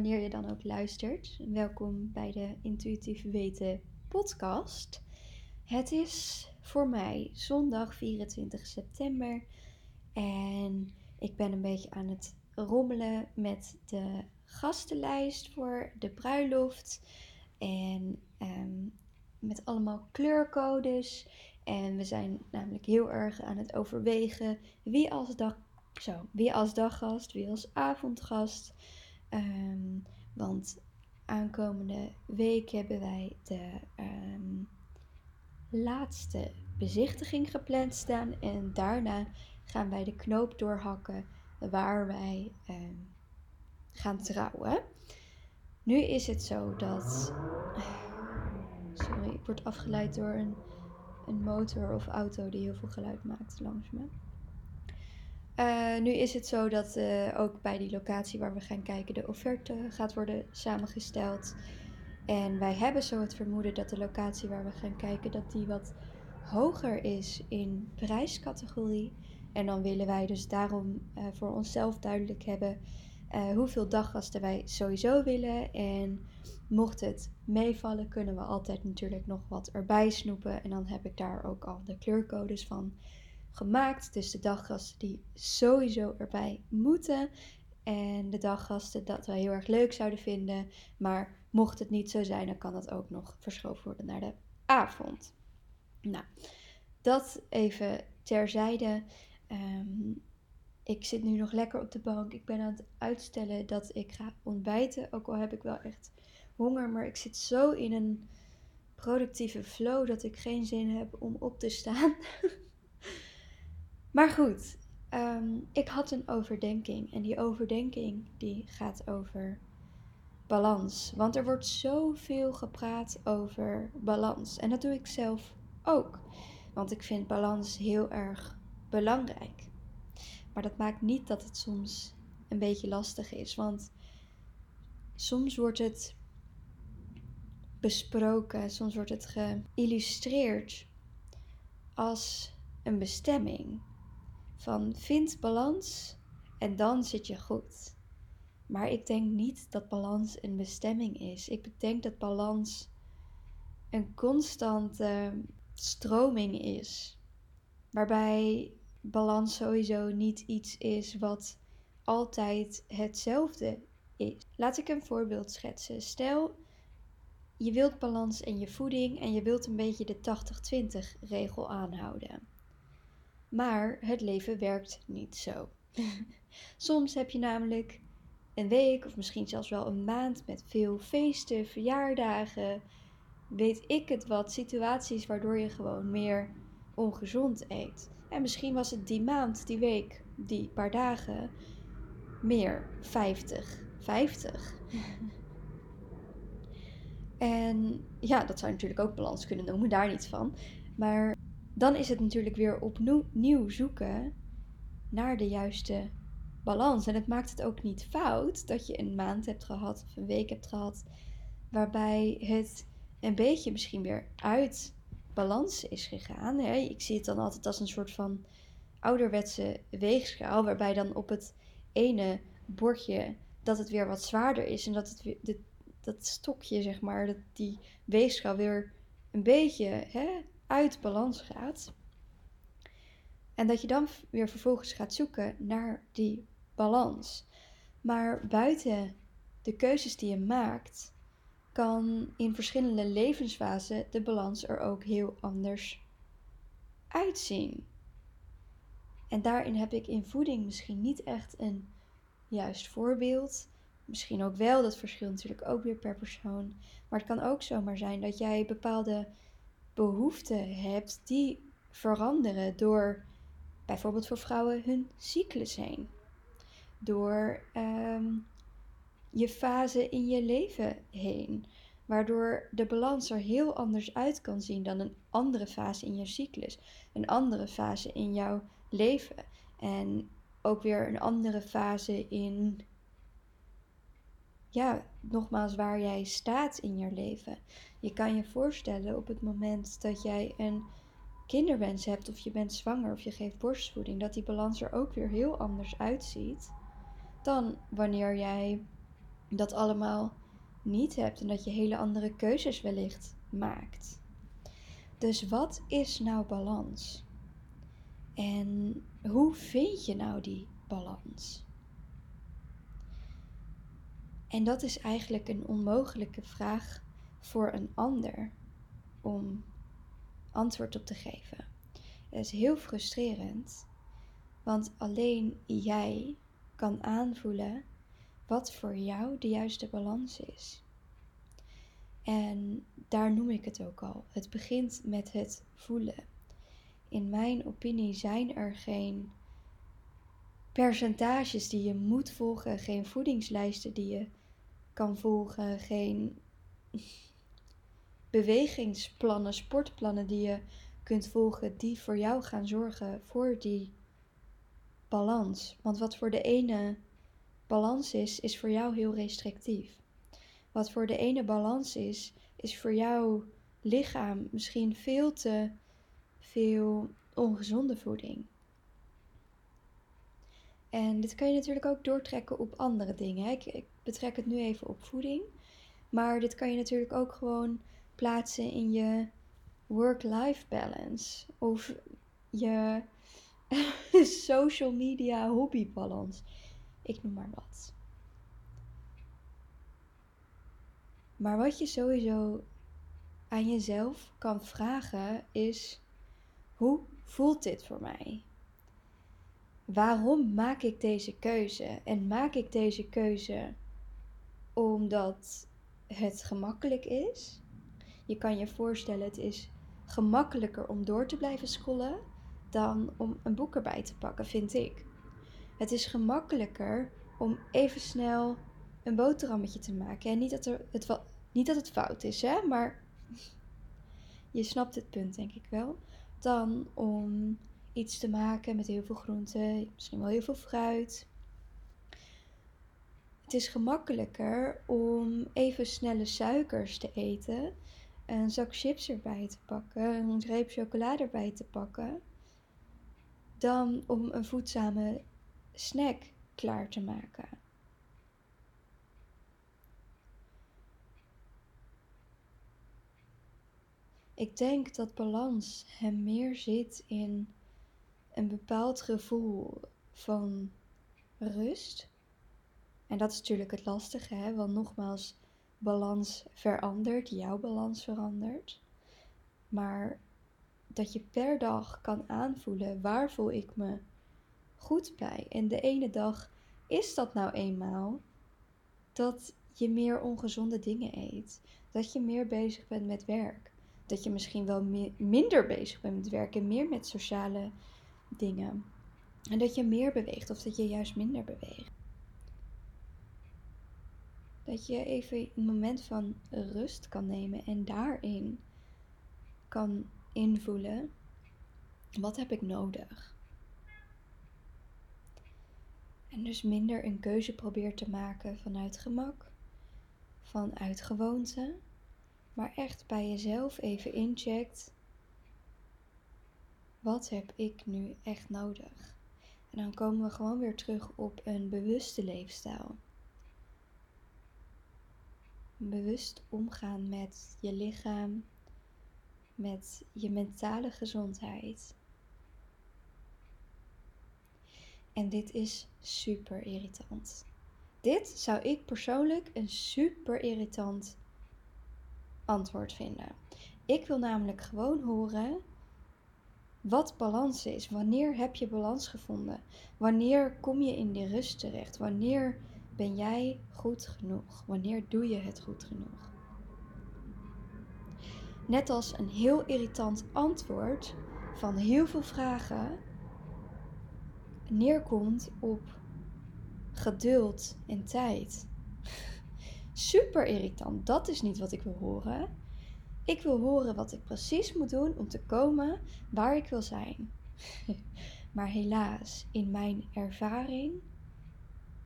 Wanneer je dan ook luistert. Welkom bij de Intuïtief Weten podcast. Het is voor mij zondag 24 september en ik ben een beetje aan het rommelen met de gastenlijst voor de bruiloft. En ehm, met allemaal kleurcodes. En we zijn namelijk heel erg aan het overwegen wie als, dag, zo, wie als daggast, wie als avondgast. Ehm, want aankomende week hebben wij de ehm, laatste bezichtiging gepland staan. En daarna gaan wij de knoop doorhakken waar wij gaan trouwen. Nu is het zo dat. Sorry, ik word afgeleid door een, een motor of auto die heel veel geluid maakt langs me. Uh, nu is het zo dat uh, ook bij die locatie waar we gaan kijken de offerte gaat worden samengesteld. En wij hebben zo het vermoeden dat de locatie waar we gaan kijken dat die wat hoger is in prijscategorie. En dan willen wij dus daarom uh, voor onszelf duidelijk hebben hoeveel daggasten wij sowieso willen. En mocht het meevallen, kunnen we altijd natuurlijk nog wat erbij snoepen. En dan heb ik daar ook al de kleurcodes van gemaakt. Dus de daggasten die sowieso erbij moeten. En de daggasten dat we heel erg leuk zouden vinden. Maar mocht het niet zo zijn, dan kan dat ook nog verschoven worden naar de avond. Nou, dat even terzijde. Um, ik zit nu nog lekker op de bank. Ik ben aan het uitstellen dat ik ga ontbijten. Ook al heb ik wel echt honger. Maar ik zit zo in een productieve flow dat ik geen zin heb om op te staan. maar goed, ehm, ik had een overdenking. En die overdenking die gaat over balans. Want er wordt zoveel gepraat over balans. En dat doe ik zelf ook. Want ik vind balans heel erg belangrijk. Maar dat maakt niet dat het soms een beetje lastig is. Want soms wordt het besproken, soms wordt het geïllustreerd als een bestemming. Van vind balans en dan zit je goed. Maar ik denk niet dat balans een bestemming is. Ik denk dat balans een constante stroming is. Waarbij balans sowieso niet iets is wat altijd hetzelfde is. Laat ik een voorbeeld schetsen. Stel, je wilt balans in je voeding en je wilt een beetje de 80-20 regel aanhouden. Maar het leven werkt niet zo. Soms heb je namelijk een week of misschien zelfs wel een maand met veel feesten, verjaardagen, weet ik het wat, situaties waardoor je gewoon meer ongezond eet. En misschien was het die maand, die week, die paar dagen meer 50, 50. en ja, dat zou je natuurlijk ook balans kunnen noemen, daar niet van. Maar dan is het natuurlijk weer opnieuw zoeken naar de juiste balans. En het maakt het ook niet fout dat je een maand hebt gehad of een week hebt gehad waarbij het een beetje misschien weer uit balans is gegaan. Hè. Ik zie het dan altijd als een soort van ouderwetse weegschaal, waarbij dan op het ene bordje dat het weer wat zwaarder is en dat het dat stokje, zeg maar, dat die weegschaal weer een beetje hè, uit balans gaat. En dat je dan weer vervolgens gaat zoeken naar die balans. Maar buiten de keuzes die je maakt, kan in verschillende levensfasen de balans er ook heel anders uitzien. En daarin heb ik in voeding misschien niet echt een juist voorbeeld. Misschien ook wel, dat verschilt natuurlijk ook weer per persoon. Maar het kan ook zomaar zijn dat jij bepaalde behoeften hebt die veranderen door bijvoorbeeld voor vrouwen hun cyclus heen. Door ehm, je fase in je leven heen. Waardoor de balans er heel anders uit kan zien dan een andere fase in je cyclus. Een andere fase in jouw leven. En ook weer een andere fase in, ja, nogmaals, waar jij staat in je leven. Je kan je voorstellen op het moment dat jij een kinderwens hebt, of je bent zwanger of je geeft borstvoeding, dat die balans er ook weer heel anders uitziet dan wanneer jij dat allemaal niet hebt en dat je hele andere keuzes wellicht maakt. Dus wat is nou balans? En hoe vind je nou die balans? En dat is eigenlijk een onmogelijke vraag voor een ander om antwoord op te geven. Het is heel frustrerend, want alleen jij kan aanvoelen wat voor jou de juiste balans is. En daar noem ik het ook al. Het begint met het voelen. In mijn opinie zijn er geen percentages die je moet volgen, geen voedingslijsten die je kan volgen, geen bewegingsplannen, sportplannen die je kunt volgen, die voor jou gaan zorgen voor die balans. Want wat voor de ene balans is, is voor jou heel restrictief. Wat voor de ene balans is, is voor jouw lichaam misschien veel te veel ongezonde voeding. En dit kan je natuurlijk ook doortrekken op andere dingen. Ik, ik betrek het nu even op voeding. Maar dit kan je natuurlijk ook gewoon plaatsen in je work-life balance. Of je social media hobby balance. Ik noem maar wat. Maar wat je sowieso aan jezelf kan vragen is: hoe voelt dit voor mij? Waarom maak ik deze keuze? En maak ik deze keuze omdat het gemakkelijk is? Je kan je voorstellen, het is gemakkelijker om door te blijven scrollen dan om een boek erbij te pakken, vind ik. Het is gemakkelijker om even snel een boterhammetje te maken. En niet dat, er, het, niet dat het fout is, hè? maar je snapt het punt, denk ik wel. Dan om iets te maken met heel veel groenten, misschien wel heel veel fruit. Het is gemakkelijker om even snelle suikers te eten, een zak chips erbij te pakken, een reep chocolade erbij te pakken, dan om een voedzame snack klaar te maken. Ik denk dat balans hem meer zit in een bepaald gevoel van rust. En dat is natuurlijk het lastige, hè? want nogmaals, balans verandert, jouw balans verandert. Maar dat je per dag kan aanvoelen waar voel ik me goed bij. En de ene dag is dat nou eenmaal dat je meer ongezonde dingen eet. Dat je meer bezig bent met werk. Dat je misschien wel minder bezig bent met werk en meer met sociale dingen. En dat je meer beweegt of dat je juist minder beweegt. Dat je even een moment van rust kan nemen en daarin kan invoelen: wat heb ik nodig? En dus minder een keuze probeert te maken vanuit gemak, vanuit gewoonte, maar echt bij jezelf even incheckt wat heb ik nu echt nodig? En dan komen we gewoon weer terug op een bewuste leefstijl. Bewust omgaan met je lichaam, met je mentale gezondheid. En dit is super irritant. Dit zou ik persoonlijk een super irritant antwoord vinden. Ik wil namelijk gewoon horen wat balans is. Wanneer heb je balans gevonden? Wanneer kom je in die rust terecht? Wanneer ben jij goed genoeg? Wanneer doe je het goed genoeg? Net als een heel irritant antwoord van heel veel vragen neerkomt op geduld en tijd. Super irritant. Dat is niet wat ik wil horen. Ik wil horen wat ik precies moet doen om te komen waar ik wil zijn. maar helaas, in mijn ervaring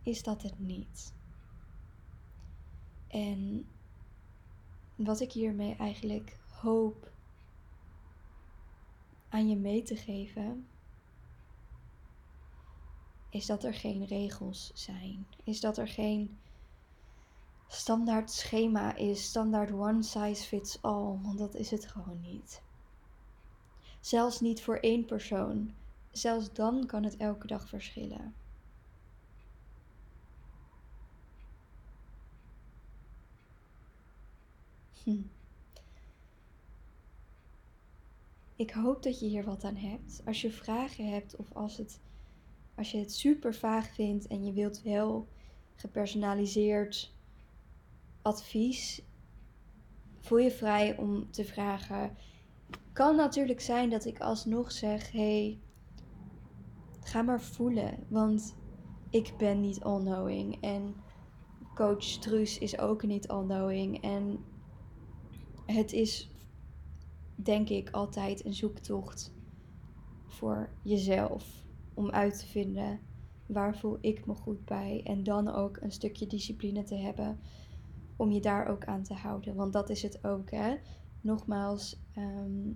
is dat het niet. En wat ik hiermee eigenlijk hoop aan je mee te geven, is dat er geen regels zijn. Is dat er geen standaard schema is, standaard one size fits all, want dat is het gewoon niet. Zelfs niet voor één persoon. Zelfs dan kan het elke dag verschillen. Hm. Ik hoop dat je hier wat aan hebt. Als je vragen hebt of als, het, als je het super vaag vindt en je wilt wel gepersonaliseerd advies, voel je vrij om te vragen. Kan natuurlijk zijn dat ik alsnog zeg: hey, ga maar voelen, want ik ben niet all-knowing en coach Truus is ook niet all-knowing en het is denk ik altijd een zoektocht voor jezelf om uit te vinden waar voel ik me goed bij en dan ook een stukje discipline te hebben om je daar ook aan te houden. Want dat is het ook, hè. Nogmaals, ehm,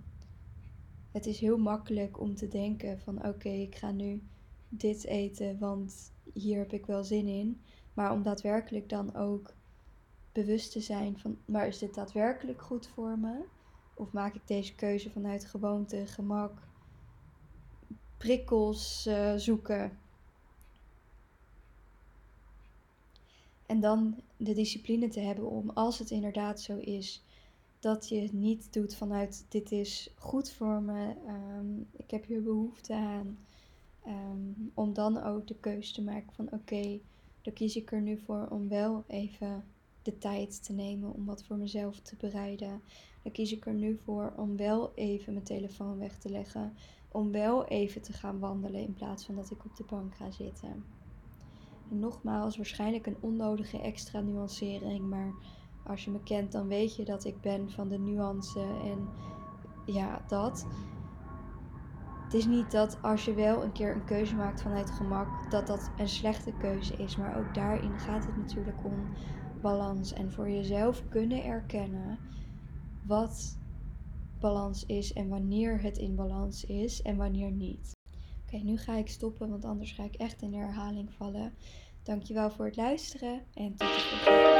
het is heel makkelijk om te denken van oké, ik ga nu dit eten, want hier heb ik wel zin in. Maar om daadwerkelijk dan ook bewust te zijn van, maar is dit daadwerkelijk goed voor me? Of maak ik deze keuze vanuit gewoonte, gemak, prikkels uh, zoeken? En dan de discipline te hebben om, als het inderdaad zo is, dat je het niet doet vanuit dit is goed voor me, um, ik heb hier behoefte aan. Um, om dan ook de keuze te maken van oké, dan kies ik er nu voor om wel even de tijd te nemen om wat voor mezelf te bereiden. Dan kies ik er nu voor om wel even mijn telefoon weg te leggen. Om wel even te gaan wandelen in plaats van dat ik op de bank ga zitten. En nogmaals, waarschijnlijk een onnodige extra nuancering. Maar als je me kent, dan weet je dat ik ben van de nuance en ja, dat. Het is niet dat als je wel een keer een keuze maakt vanuit gemak, dat dat een slechte keuze is. Maar ook daarin gaat het natuurlijk om balans. En voor jezelf kunnen erkennen wat balans is en wanneer het in balans is en wanneer niet. Oké, nu ga ik stoppen, want anders ga ik echt in de herhaling vallen. Dankjewel voor het luisteren en tot de volgende.